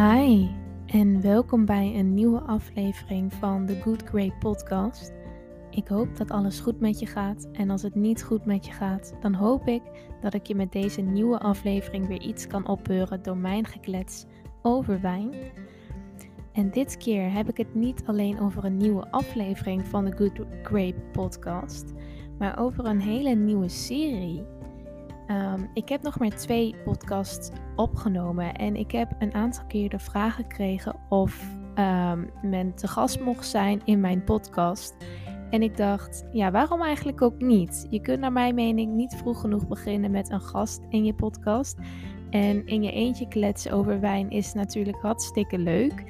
Hi en welkom bij een nieuwe aflevering van de Good Grey Podcast. Ik hoop dat alles goed met je gaat en als het niet goed met je gaat, dan hoop ik dat ik je met deze nieuwe aflevering weer iets kan opbeuren door mijn geklets over wijn. En dit keer heb ik het niet alleen over een nieuwe aflevering van de Good Grey Podcast, maar over een hele nieuwe serie. Ehm, ik heb nog maar twee podcasts opgenomen en ik heb een aantal keer de vraag gekregen of um, men te gast mocht zijn in mijn podcast. En ik dacht, ja, waarom eigenlijk ook niet? Je kunt naar mijn mening niet vroeg genoeg beginnen met een gast in je podcast. En in je eentje kletsen over wijn is natuurlijk hartstikke leuk.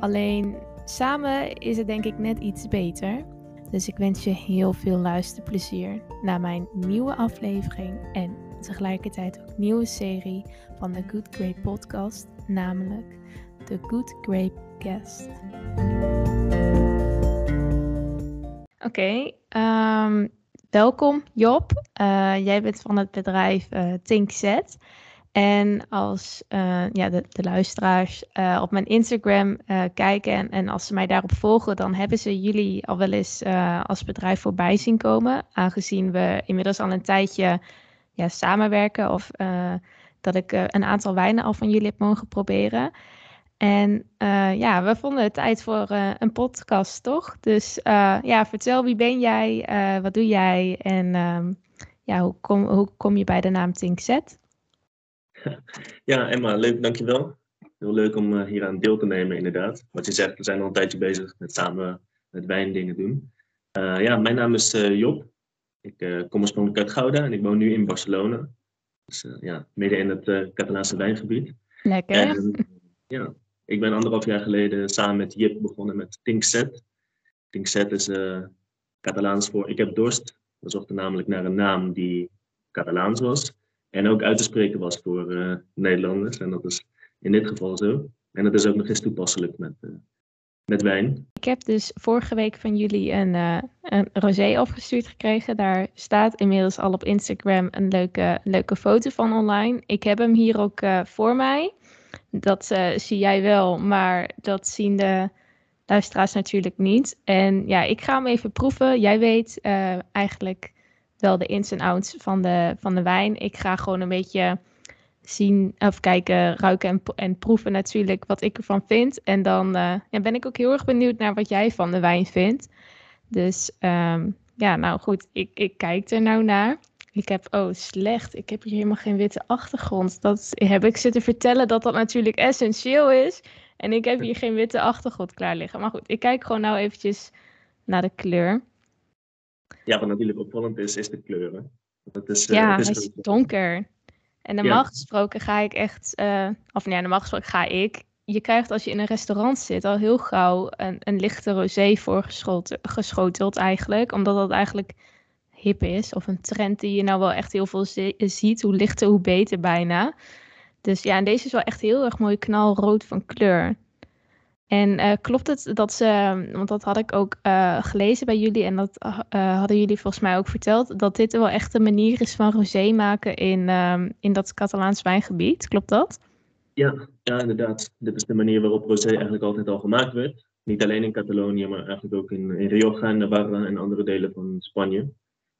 Alleen samen is het denk ik net iets beter. Dus ik wens je heel veel luisterplezier naar mijn nieuwe aflevering en tegelijkertijd ook nieuwe serie van de Good Grape podcast, namelijk de Good Grape Guest. Oké, ehm, welkom Job. Uh, jij bent van het bedrijf uh, ThinkZet. En als uh, ja, de, luisteraars op mijn Instagram kijken en, en, als ze mij daarop volgen, dan hebben ze jullie al wel eens als bedrijf voorbij zien komen. Aangezien we inmiddels al een tijdje ja, samenwerken of dat ik een aantal wijnen al van jullie heb mogen proberen. En ja, we vonden het tijd voor een podcast, toch? Dus ja, vertel wie ben jij, wat doe jij en ehm, ja, hoe, kom, hoe kom je bij de naam ThinkZet? Ja, Emma, leuk, dankjewel. Heel leuk om hier aan deel te nemen, inderdaad. Wat je zegt, we zijn al een tijdje bezig met samen met wijn dingen doen. Ja, mijn naam is Job. Ik kom oorspronkelijk uit Gouda en ik woon nu in Barcelona. Dus ja, midden in het Catalaanse wijngebied. Lekker. En, ja, ik ben anderhalf jaar geleden samen met Jip begonnen met Tinkset. Tinkset is Catalaans voor ik heb dorst. We zochten namelijk naar een naam die Catalaans was. En ook uit te spreken was voor uh, Nederlanders. En dat is in dit geval zo. En dat is ook nog eens toepasselijk met, uh, met wijn. Ik heb dus vorige week van jullie een, uh, een rosé opgestuurd gekregen. Daar staat inmiddels al op Instagram een leuke, leuke foto van online. Ik heb hem hier ook voor mij. Dat zie jij wel, maar dat zien de luisteraars natuurlijk niet. En ja, ik ga hem even proeven. Jij weet eigenlijk wel de ins en outs van de, van de wijn. Ik ga gewoon een beetje zien of kijken, ruiken en, en proeven natuurlijk wat ik ervan vind. En dan uh, ja, ben ik ook heel erg benieuwd naar wat jij van de wijn vindt. Dus um, ja, nou goed, ik, ik kijk er nou naar. Ik heb, oh slecht, ik heb hier helemaal geen witte achtergrond. Dat heb ik zitten vertellen dat dat natuurlijk essentieel is. En ik heb hier geen witte achtergrond klaar liggen. Maar goed, ik kijk gewoon nou eventjes naar de kleur. Ja, wat natuurlijk opvallend is, is de kleuren. Dat is, uh, ja, het is, donker. En normaal ja. gesproken ga ik echt, uh, of nee, normaal gesproken ga ik. Je krijgt als je in een restaurant zit al heel gauw een, een lichte rosé voorgeschoteld eigenlijk. Omdat dat eigenlijk hip is. Of een trend die je nou wel echt heel veel ziet. Hoe lichter, hoe beter bijna. Dus ja, en deze is wel echt heel erg mooi knalrood van kleur. En uh, klopt het dat ze, want dat had ik ook uh, gelezen bij jullie en dat uh, hadden jullie volgens mij ook verteld, dat dit wel echt een manier is van rosé maken in, um, in dat Catalaans wijngebied. Klopt dat? Ja, ja, inderdaad. Dit is de manier waarop rosé eigenlijk altijd al gemaakt werd. Niet alleen in Catalonië, maar eigenlijk ook in, in Rioja, Navarra en andere delen van Spanje.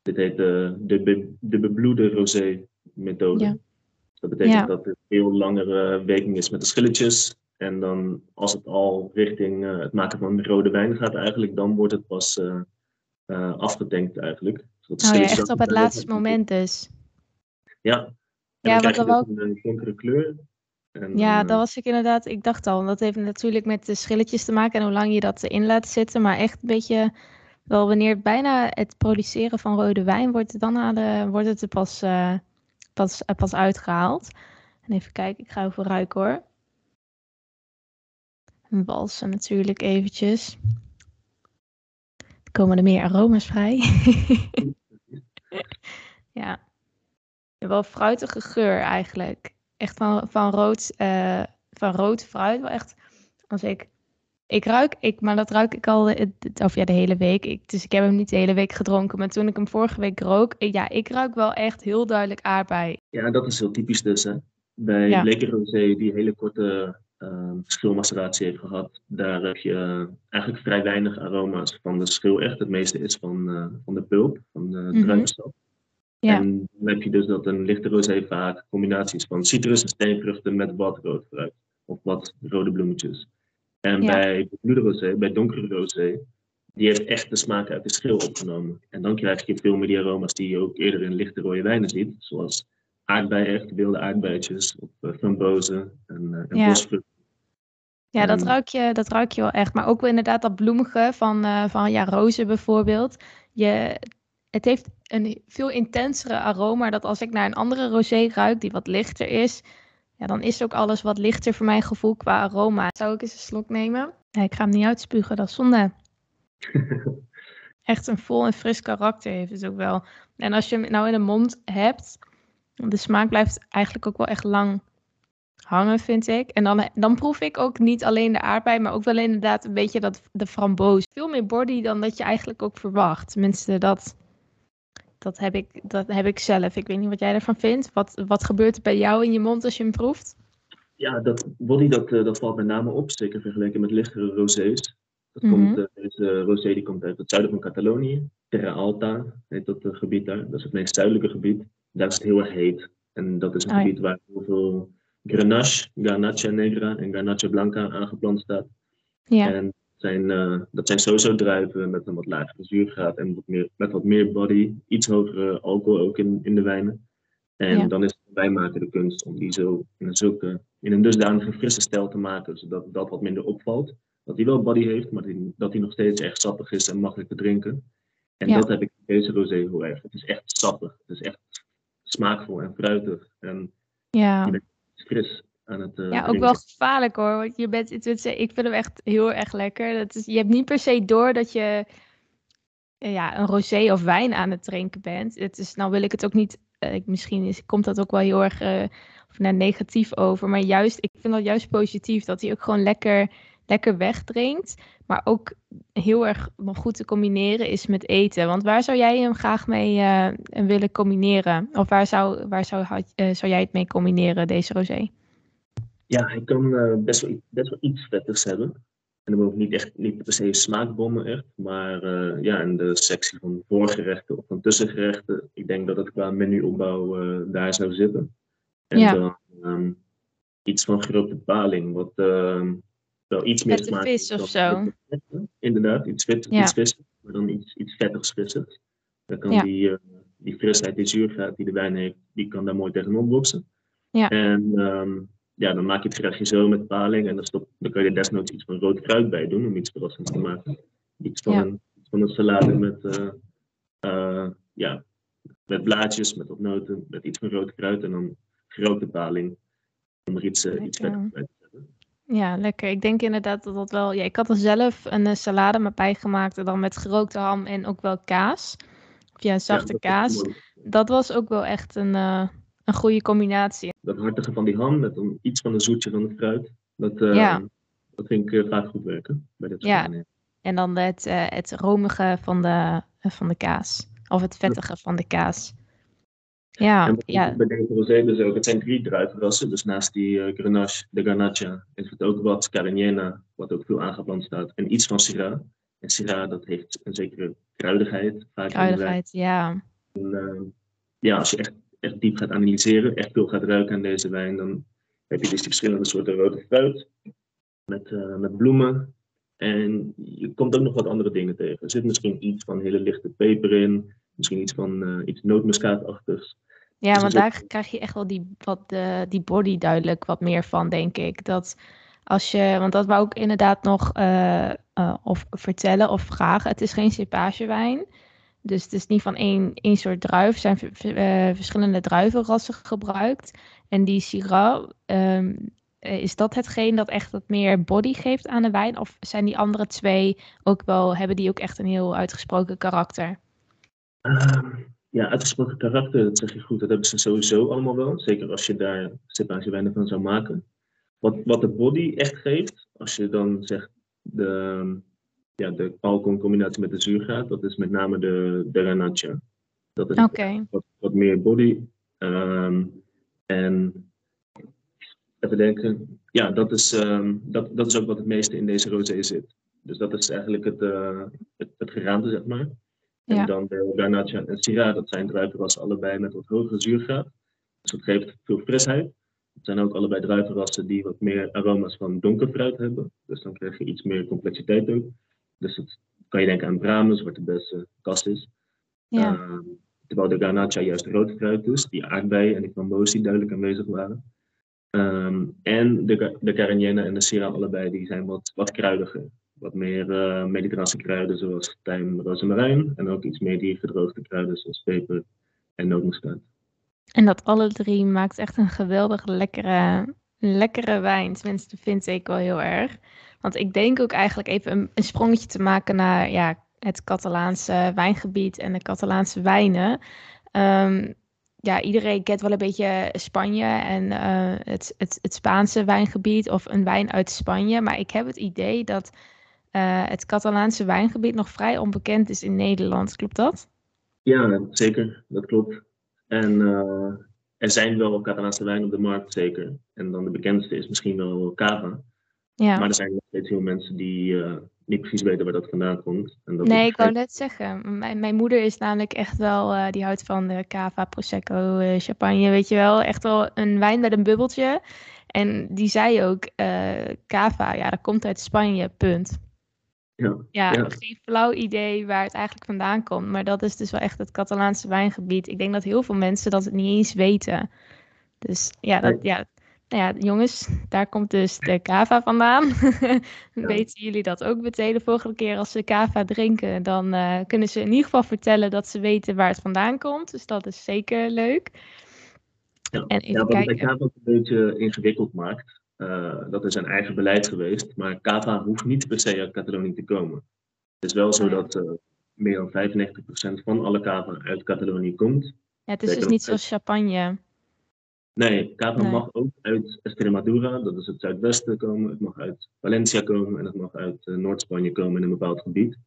Dit heet de, de, be, de bebloede rosé methode. Ja. Dat betekent ja. dat het veel langere werking is met de schilletjes en dan als het al richting uh, het maken van rode wijn gaat eigenlijk, dan wordt het pas uh, uh, afgetankt eigenlijk. Dus oh ja, echt op het laatste moment dus. Ja, en ja dan krijg je ook... een donkere kleur. En, ja, dat was ik inderdaad, ik dacht al, dat heeft natuurlijk met de schilletjes te maken en hoe lang je dat erin laat zitten. Maar echt een beetje, wel wanneer bijna het produceren van rode wijn wordt, dan halen, wordt het er pas, pas, pas uitgehaald. En even kijken, ik ga even ruiken hoor walsen natuurlijk eventjes. Komen er meer aroma's vrij. ja. Wel fruitige geur eigenlijk. Echt van, van, rood, uh, van rood fruit. Wel echt, als ik... Ik ruik, ik, maar dat ruik ik al of ja, de hele week. Ik, dus ik heb hem niet de hele week gedronken. Maar toen ik hem vorige week rook, ja, ik ruik wel echt heel duidelijk aardbei. Ja, dat is heel typisch dus. Hè? Bij ja. rosé, die hele korte schilmaceratie heeft gehad, daar heb je uh, eigenlijk vrij weinig aroma's van de schil echt. Het meeste is van, uh, van de pulp, van de mm. Ja. En dan heb je dus dat een lichte rosé vaak combinaties van citrus en steenvruchten met wat rood fruit. Of wat rode bloemetjes. En ja. bij blue rosé, bij donkere rosé, die heeft echt de smaak uit de schil opgenomen. En dan krijg je veel meer die aroma's die je ook eerder in lichte rode wijnen ziet. Zoals aardbei, echt wilde aardbeidjes, of uh, frambozen en, uh, en ja. bosvruchten. Ja, dat ruik, je, dat ruik je wel echt. Maar ook wel inderdaad dat bloemige van, uh, van ja, rozen bijvoorbeeld. Je, het heeft een veel intensere aroma. Dat als ik naar een andere rosé ruik die wat lichter is, ja, dan is ook alles wat lichter voor mijn gevoel qua aroma. Zou ik eens een slok nemen? Nee, ik ga hem niet uitspugen, dat is zonde. Echt een vol en fris karakter heeft het ook wel. En als je hem nou in de mond hebt, de smaak blijft eigenlijk ook wel echt lang hangen, vind ik. En dan, dan proef ik ook niet alleen de aardbei, maar ook wel inderdaad een beetje dat, de framboos. Veel meer body dan dat je eigenlijk ook verwacht. Tenminste, dat, dat, heb ik, dat heb ik zelf. Ik weet niet wat jij ervan vindt. Wat, wat gebeurt er bij jou in je mond als je hem proeft? Ja, dat body dat, uh, dat valt met name op, zeker vergeleken met lichtere rosés. Dat komt, deze rosé die komt uit het zuiden van Catalonië. Terra Alta heet dat gebied daar. Dat is het meest zuidelijke gebied. Daar is het heel erg heet. En dat is een oh, gebied waar heel veel Grenache, Garnacha Negra en Garnacha Blanca aangeplant staat. Ja. En zijn, uh, dat zijn sowieso druiven met een wat lagere zuurgraad en wat meer, met wat meer body, iets hogere alcohol ook in, in de wijnen. En ja. dan is het bijmaken de kunst om die zo in zulke, in een dusdanige frisse stijl te maken, zodat dat wat minder opvalt. Dat hij wel body heeft, maar die, dat hij nog steeds echt sappig is en makkelijk te drinken. En ja. dat heb ik in deze rosé heel erg. Het is echt sappig. Het is echt smaakvol en fruitig. En ja. je bent fris aan het uh, Ja, ook wel gevaarlijk hoor. Want je bent, ik vind hem echt heel erg lekker. Dat is, je hebt niet per se door dat je ja, een rosé of wijn aan het drinken bent. Het is, nou wil ik het ook niet, uh, misschien is, komt dat ook wel heel erg uh, of naar negatief over. Maar juist, ik vind dat juist positief. Dat hij ook gewoon lekker, lekker wegdrinkt. Maar ook heel erg goed te combineren is met eten. Want waar zou jij hem graag mee uh, willen combineren? Of waar zou, waar zou, uh, zou jij het mee combineren, deze rosé? Ja, hij kan uh, best, wel, best wel iets vettigs hebben. En dan ook niet echt niet per se smaakbommen echt. Maar ja, in de sectie van voorgerechten of van tussengerechten. Ik denk dat het qua menuopbouw daar zou zitten. En ja. dan um, iets van gerookte paling. Wat ehm, wel iets meer smaak vis of zo. Inderdaad, iets, Ja. iets maar dan iets, iets vettigs vissigs. Dan kan Ja. die, eh, die frisheid, die zuurgraad die de wijn heeft, die kan daar mooi tegenop boksen. Ja. En ehm, ja, dan maak je het gerechtje zo met paling en dan, stop, dan kan je er desnoods iets van rood fruit bij doen om iets verrassends te maken. Iets van, Ja. een, iets van een salade met, eh, ja, met blaadjes, met wat noten, met iets van rood fruit en dan gerookte paling. Om er iets, eh, iets vettigs bij te. Ja, lekker. Ik denk inderdaad dat dat wel. Ja, ik had er zelf een eh, salade met bijgemaakt en dan met gerookte ham en ook wel kaas. Of ja, zachte Ja, dat is kaas. Dat was ook wel echt een, eh, een goede combinatie. dat hartige van die ham met dan iets van een zoetje van het fruit. Dat, Ja. dat vind ik vaak goed werken bij dit soort Ja. En dan het, het romige van de, van de kaas. Of het vettige van de kaas. Ja, En ja, bij rosé dus ook, het zijn drie druivenrassen. Dus naast die eh, Grenache, de Garnacha, is het ook wat Carignana, wat ook veel aangeplant staat. En iets van Syrah. En Syrah, dat heeft een zekere kruidigheid. Vaak kruidigheid. Ja, En, eh, ja, als je echt, echt diep gaat analyseren, echt veel gaat ruiken aan deze wijn, dan heb je dus die verschillende soorten rode fruit met, eh, met bloemen. En je komt ook nog wat andere dingen tegen. Er zit misschien iets van hele lichte peper in, misschien iets van eh, iets nootmuskaatachtigs. ja Dus want daar krijg je echt wel die, wat, eh, die body duidelijk wat meer van, denk ik. Dat als je, want dat wou ik inderdaad nog eh, of vertellen of vragen. Het is geen cepagewijn. Dus het is niet van één, één soort druif. Er zijn verschillende druivenrassen gebruikt. En die Syrah, ehm, eh, is dat hetgeen dat echt wat meer body geeft aan de wijn? Of zijn die andere twee ook wel, hebben die ook echt een heel uitgesproken karakter? Ehm, ja, uitgesproken karakter, dat zeg je goed. Dat hebben ze sowieso allemaal wel. Zeker als je daar wijnen van zou maken. Wat, wat de body echt geeft, als je dan zegt de, ja, de alcohol in combinatie met de zuurgraad, dat is met name de, de Renacha. Dat is wat, wat meer body. Ehm, en even denken, ja, dat is, ehm, dat, dat is ook wat het meeste in deze rosé zit. Dus dat is eigenlijk het, uh, het, het geraamte, zeg maar. En Ja. dan de Garnacha en Syrah, dat zijn druivenrassen allebei met wat hogere zuurgraad. Dus dat geeft veel frisheid. Het zijn ook allebei druivenrassen die wat meer aroma's van donker fruit hebben. Dus dan krijg je iets meer complexiteit ook. Dus dat kan je denken aan bramen, zwarte bessen, cassis. Ja. Ehm, terwijl de Garnacha juist rood fruit is, die aardbeien en de die duidelijk aanwezig waren. Ehm, en de, de Carignan en de Syrah allebei, die zijn wat, wat kruidiger. Wat meer eh mediterrane kruiden zoals tijm, rozemarijn. En ook iets meer die gedroogde kruiden zoals peper en nootmuskaat. En dat alle drie maakt echt een geweldig lekkere, lekkere wijn. Tenminste, vind ik wel heel erg. Want ik denk ook eigenlijk even een, een sprongetje te maken naar ja, het Catalaanse wijngebied en de Catalaanse wijnen. Ehm, ja, iedereen kent wel een beetje Spanje en eh, het, het, het Spaanse wijngebied of een wijn uit Spanje. Maar ik heb het idee dat eh, het Catalaanse wijngebied nog vrij onbekend is in Nederland. Klopt dat? Ja, zeker, dat klopt. En eh, er zijn wel Catalaanse wijnen op de markt, zeker. En dan de bekendste is misschien wel Cava. Ja. Maar er zijn nog steeds veel mensen die eh, niet precies weten waar dat vandaan komt. En dat Nee, ik wou net zeggen. Mijn, mijn moeder is namelijk echt wel, die houdt van de cava, prosecco, eh, champagne, weet je wel. Echt wel een wijn met een bubbeltje. En die zei ook, cava, ja, dat komt uit Spanje, punt. Ja, Ja, Ja. geen flauw idee waar het eigenlijk vandaan komt. Maar dat is dus wel echt het Catalaanse wijngebied. Ik denk dat heel veel mensen dat het niet eens weten. Dus ja, dat, ja, nou ja, jongens, daar komt dus de cava vandaan. Weten jullie dat ook meteen? De volgende keer als ze cava drinken, dan eh, kunnen ze in ieder geval vertellen dat ze weten waar het vandaan komt. Dus dat is zeker leuk. Ja, En ja, wat het een beetje ingewikkeld maakt, dat is een eigen beleid geweest, maar Kava hoeft niet per se uit Catalonië te komen. Het is wel zo dat eh, meer dan 95% van alle Kava uit Catalonië komt. Ja, het is dus niet zoals champagne. Nee, Kava Nee. mag ook uit Extremadura, dat is het zuidwesten, komen. Het mag uit Valencia komen en het mag uit eh, Noord-Spanje komen in een bepaald gebied.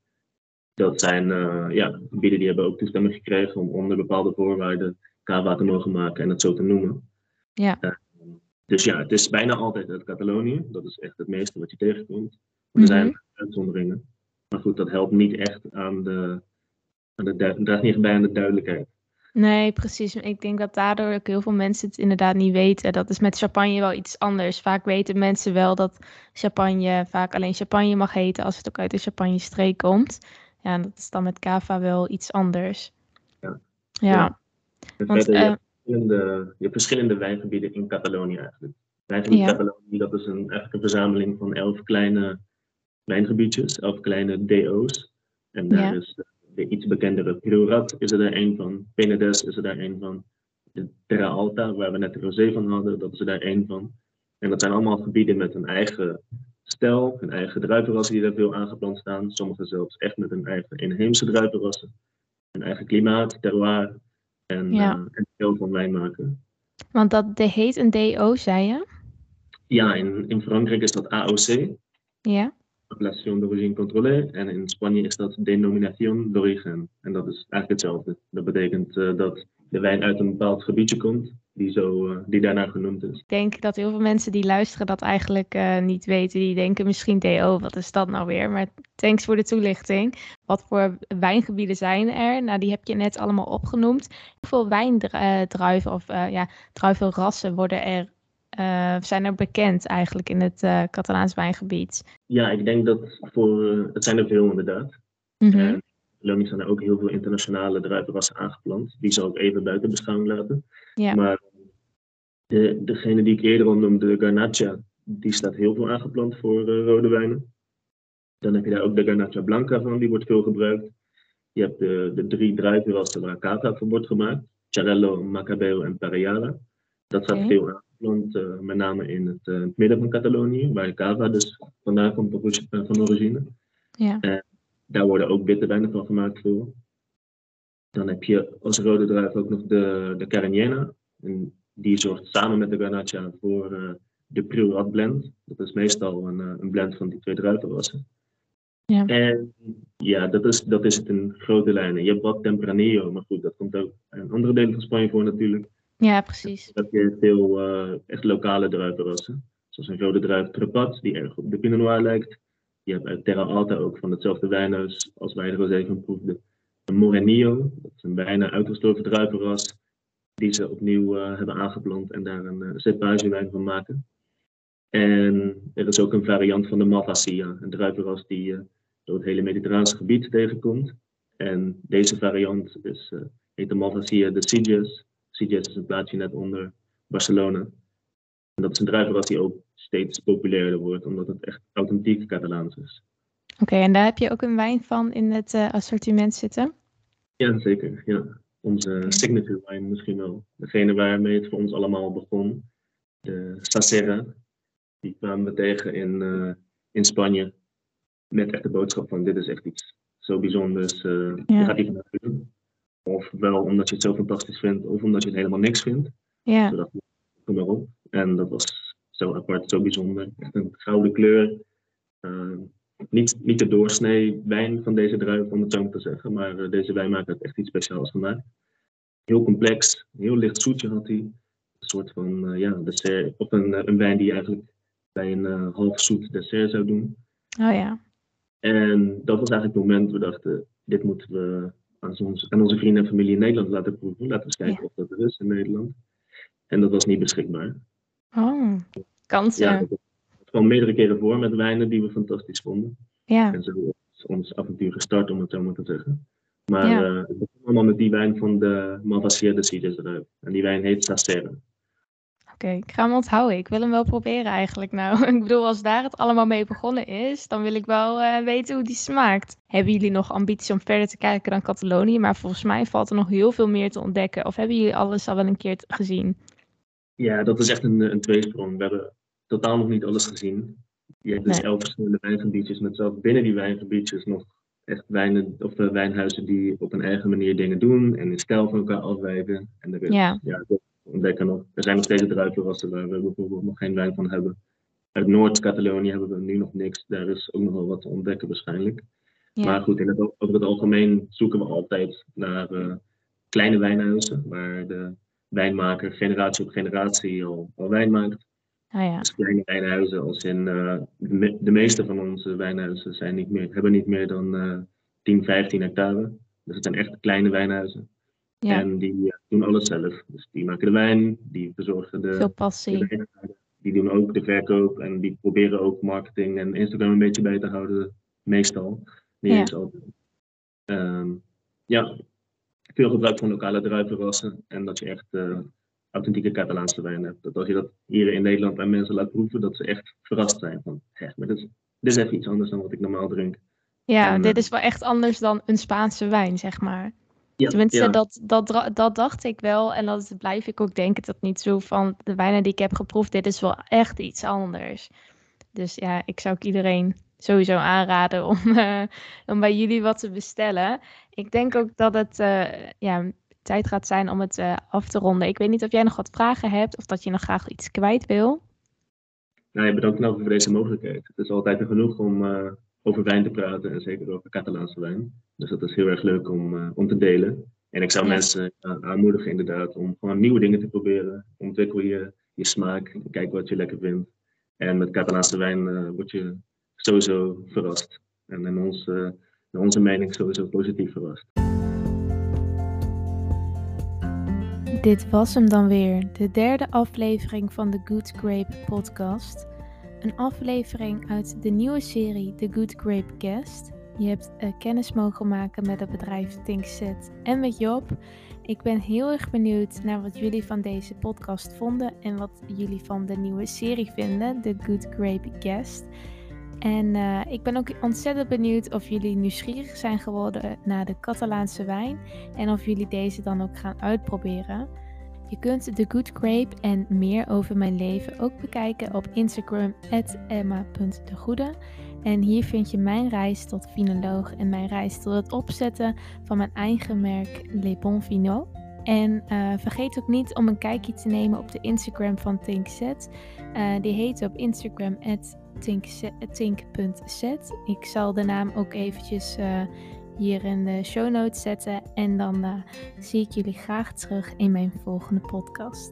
Dat zijn eh, ja, gebieden die hebben ook toestemming gekregen om onder bepaalde voorwaarden Kava te mogen maken en het zo te noemen. Ja. Eh, dus ja, het is bijna altijd uit Catalonië. Dat is echt het meeste wat je tegenkomt. Maar er zijn Mhm. uitzonderingen. Maar goed, dat helpt niet echt aan de, aan de draagt niet echt bij aan de duidelijkheid. Nee, precies. Ik denk dat daardoor ook heel veel mensen het inderdaad niet weten. Dat is met champagne wel iets anders. Vaak weten mensen wel dat champagne vaak alleen champagne mag heten als het ook uit de champagne-streek komt. Ja, en dat is dan met cava wel iets anders. Ja. Ja, want verschillende, je hebt verschillende wijngebieden in Catalonië eigenlijk. Wijngebied Ja. Catalonië, dat is een, eigenlijk een verzameling van elf kleine wijngebiedjes, elf kleine DO's. En daar Ja. is de, de iets bekendere Priorat is er daar één van, Penedès is er daar één van, de Terra Alta, waar we net de rosé van hadden, dat is er daar één van. En dat zijn allemaal gebieden met een eigen stijl, een eigen druivenrassen die daar veel aangeplant staan. Sommige zelfs echt met een eigen inheemse druivenrassen. Een eigen klimaat, terroir en, Ja. en stijl van wijn maken. want dat de heet een DO, zei je? Ja, in, in Frankrijk is dat AOC, Ja. Appellation d'origine contrôlée. En in Spanje is dat Denominación d'origen. En dat is eigenlijk hetzelfde. Dat betekent eh, dat de wijn uit een bepaald gebiedje komt, die, zo, eh, die daarna genoemd is. Ik denk dat heel veel mensen die luisteren dat eigenlijk eh, niet weten. Die denken misschien DO, wat is dat nou weer? Maar thanks voor de toelichting. Wat voor wijngebieden zijn er? Nou, die heb je net allemaal opgenoemd. Hoeveel wijndruiven of eh, ja, druivenrassen worden er, eh, zijn er bekend eigenlijk in het eh Catalaans wijngebied? Ja, ik denk dat voor, eh, het zijn er veel inderdaad. Mhm. En Catalonië zijn er ook heel veel internationale druivenrassen aangeplant. Die zal ik even buiten beschouwing laten. Ja. Maar de, degene die ik eerder al noemde, de Garnacha, die staat heel veel aangeplant voor eh, rode wijnen. Dan heb je daar ook de Garnacha Blanca van, die wordt veel gebruikt. Je hebt de, de drie druivenrassen waar Cava voor wordt gemaakt. Charello, Macabeo en Parellada. Dat staat veel aangeplant, eh, met name in het, eh, midden van Catalonië, waar Cava dus vandaan komt van van origine. Ja. Daar worden ook witte wijnen van gemaakt veel. Dan heb je als rode druif ook nog de, de Carignana. En die zorgt samen met de Garnacha voor eh, de Priorat blend. Dat is meestal een, eh, een blend van die twee druivenrassen. Ja. En ja, dat is, dat is het in grote lijnen. Je hebt wat Tempranillo, maar goed, dat komt ook in andere delen van Spanje voor natuurlijk. ja, precies. Heb je veel eh, echt lokale druivenrassen. Zoals een rode druif Trepat, die erg op de Pinot Noir lijkt. Je hebt uit Terra Alta ook van hetzelfde wijnhuis als wij de rosé van proefden. Een dat is een bijna uitgestorven druivenras, die ze opnieuw uh, hebben aangeplant en daar een uh, van maken. En er is ook een variant van de Malvasia, een druivenras die je door het hele Mediterraanse gebied tegenkomt. En deze variant is, heet de Malvasia de Sitges. Sitges is een plaatsje net onder Barcelona. En dat is een druivenras die ook steeds populairder wordt, omdat het echt authentiek Catalaans is. Oké, en daar heb je ook een wijn van in het uh, assortiment zitten? Ja, zeker. Ja. Onze signature wijn misschien wel. Degene waarmee het voor ons allemaal begon. De Sacera. Die kwamen we tegen in, uh, in Spanje. Met echt de boodschap van dit is echt iets zo bijzonders. Uh, ja. Je gaat niet naar doen. Of wel omdat je het zo fantastisch vindt, of omdat je het helemaal niks vindt. Ja. Zodat, kom maar op. En dat was zo apart, zo bijzonder. Echt een gouden kleur. Uh, niet, niet de doorsnee wijn van deze druif, om het zo te zeggen. Maar uh, deze wijnmaker heeft echt iets speciaals gemaakt. Heel complex, heel licht zoetje had hij. Een soort van uh, ja, dessert, of een, een wijn die je eigenlijk bij een uh, half zoet dessert zou doen. Oh ja. En dat was eigenlijk het moment, we dachten, dit moeten we aan, ons, aan onze vrienden en familie in Nederland laten proeven. Laten we eens kijken ja. of dat er is in Nederland. En dat was niet beschikbaar. Oh, kansen. Ja, dat kwam meerdere keren voor met wijnen die we fantastisch vonden. Ja. En zo is ons avontuur gestart, om het zo maar te zeggen. Maar ja. uh, het begon allemaal met die wijn van de Malvasia de eruit. En die wijn heet Sacera. Oké, okay, ik ga hem onthouden. Ik wil hem wel proberen eigenlijk nou. ik bedoel, als daar het allemaal mee begonnen is, dan wil ik wel uh, weten hoe die smaakt. Hebben jullie nog ambitie om verder te kijken dan Catalonië? Maar volgens mij valt er nog heel veel meer te ontdekken. Of hebben jullie alles al wel een keer gezien? Ja, dat is echt een, een tweesprong. We hebben totaal nog niet alles gezien. Je hebt dus nee. elf verschillende wijngebiedjes met zelfs binnen die wijngebiedjes nog echt wijnen, of uh, wijnhuizen die op een eigen manier dingen doen en in stijl van elkaar afwijken. En er is, ja. ja, dat ontdekken nog. Er zijn nog steeds druivenrassen waar we bijvoorbeeld nog geen wijn van hebben. Uit Noord-Catalonië hebben we nu nog niks. Daar is ook nog wel wat te ontdekken waarschijnlijk. Ja. Maar goed, in het, over het algemeen zoeken we altijd naar uh, kleine wijnhuizen waar de wijnmaker generatie op generatie al, al wijn maakt. Ah, ja. Dus kleine wijnhuizen, als in de, me de, meeste van onze wijnhuizen zijn niet meer, hebben niet meer dan uh, 10, 15 hectare. Dus het zijn echt kleine wijnhuizen. Ja. En die uh, doen alles zelf. Dus die maken de wijn, die verzorgen de. Veel passie. De die doen ook de verkoop en die proberen ook marketing en Instagram een beetje bij te houden, meestal. Niet Ja. eens altijd. Um, ja, veel gebruik van lokale druivenrassen en dat je echt uh, authentieke Catalaanse wijn hebt. Dat als je dat hier in Nederland aan mensen laat proeven, dat ze echt verrast zijn van, hé, maar dit is, dit is even iets anders dan wat ik normaal drink. Ja, En, dit eh, is wel echt anders dan een Spaanse wijn, zeg maar. Ja, Tenminste, ja. dat, dat, dat dacht ik wel. En dat blijf ik ook denken. Dat niet zo van de wijnen die ik heb geproefd, dit is wel echt iets anders. Dus ja, ik zou ook iedereen sowieso aanraden om, eh, om bij jullie wat te bestellen. Ik denk ook dat het eh, ja, tijd gaat zijn om het eh, af te ronden. Ik weet niet of jij nog wat vragen hebt of dat je nog graag iets kwijt wil. Nou, ja, bedankt nou voor deze mogelijkheid. Het is altijd genoeg om over wijn te praten en zeker over Catalaanse wijn. Dus dat is heel erg leuk om, om te delen. En ik zou Ja. mensen aanmoedigen inderdaad om gewoon nieuwe dingen te proberen. Ontwikkel je, je smaak, kijk wat je lekker vindt. En met Catalaanse wijn word je sowieso verrast. En in, uh, in onze mening sowieso positief verrast. Dit was hem dan weer, de derde aflevering van de Good Grape podcast. Een aflevering uit de nieuwe serie The Good Grape Guest. Je hebt uh, kennis mogen maken met het bedrijf Thinkset en met Job. Ik ben heel erg benieuwd naar wat jullie van deze podcast vonden en wat jullie van de nieuwe serie vinden, The Good Grape Guest. En uh, ik ben ook ontzettend benieuwd of jullie nieuwsgierig zijn geworden naar de Catalaanse wijn en of jullie deze dan ook gaan uitproberen. Je kunt The Good Grape en meer over mijn leven ook bekijken op Instagram emma.degoede. En hier vind je mijn reis tot vinoloog en mijn reis tot het opzetten van mijn eigen merk Le Bon Vino. En uh, vergeet ook niet om een kijkje te nemen op de Instagram van Thinkset. Uh, die heet op Instagram tink.set. Ik zal de naam ook eventjes uh, hier in de show notes zetten. En dan uh, zie ik jullie graag terug in mijn volgende podcast.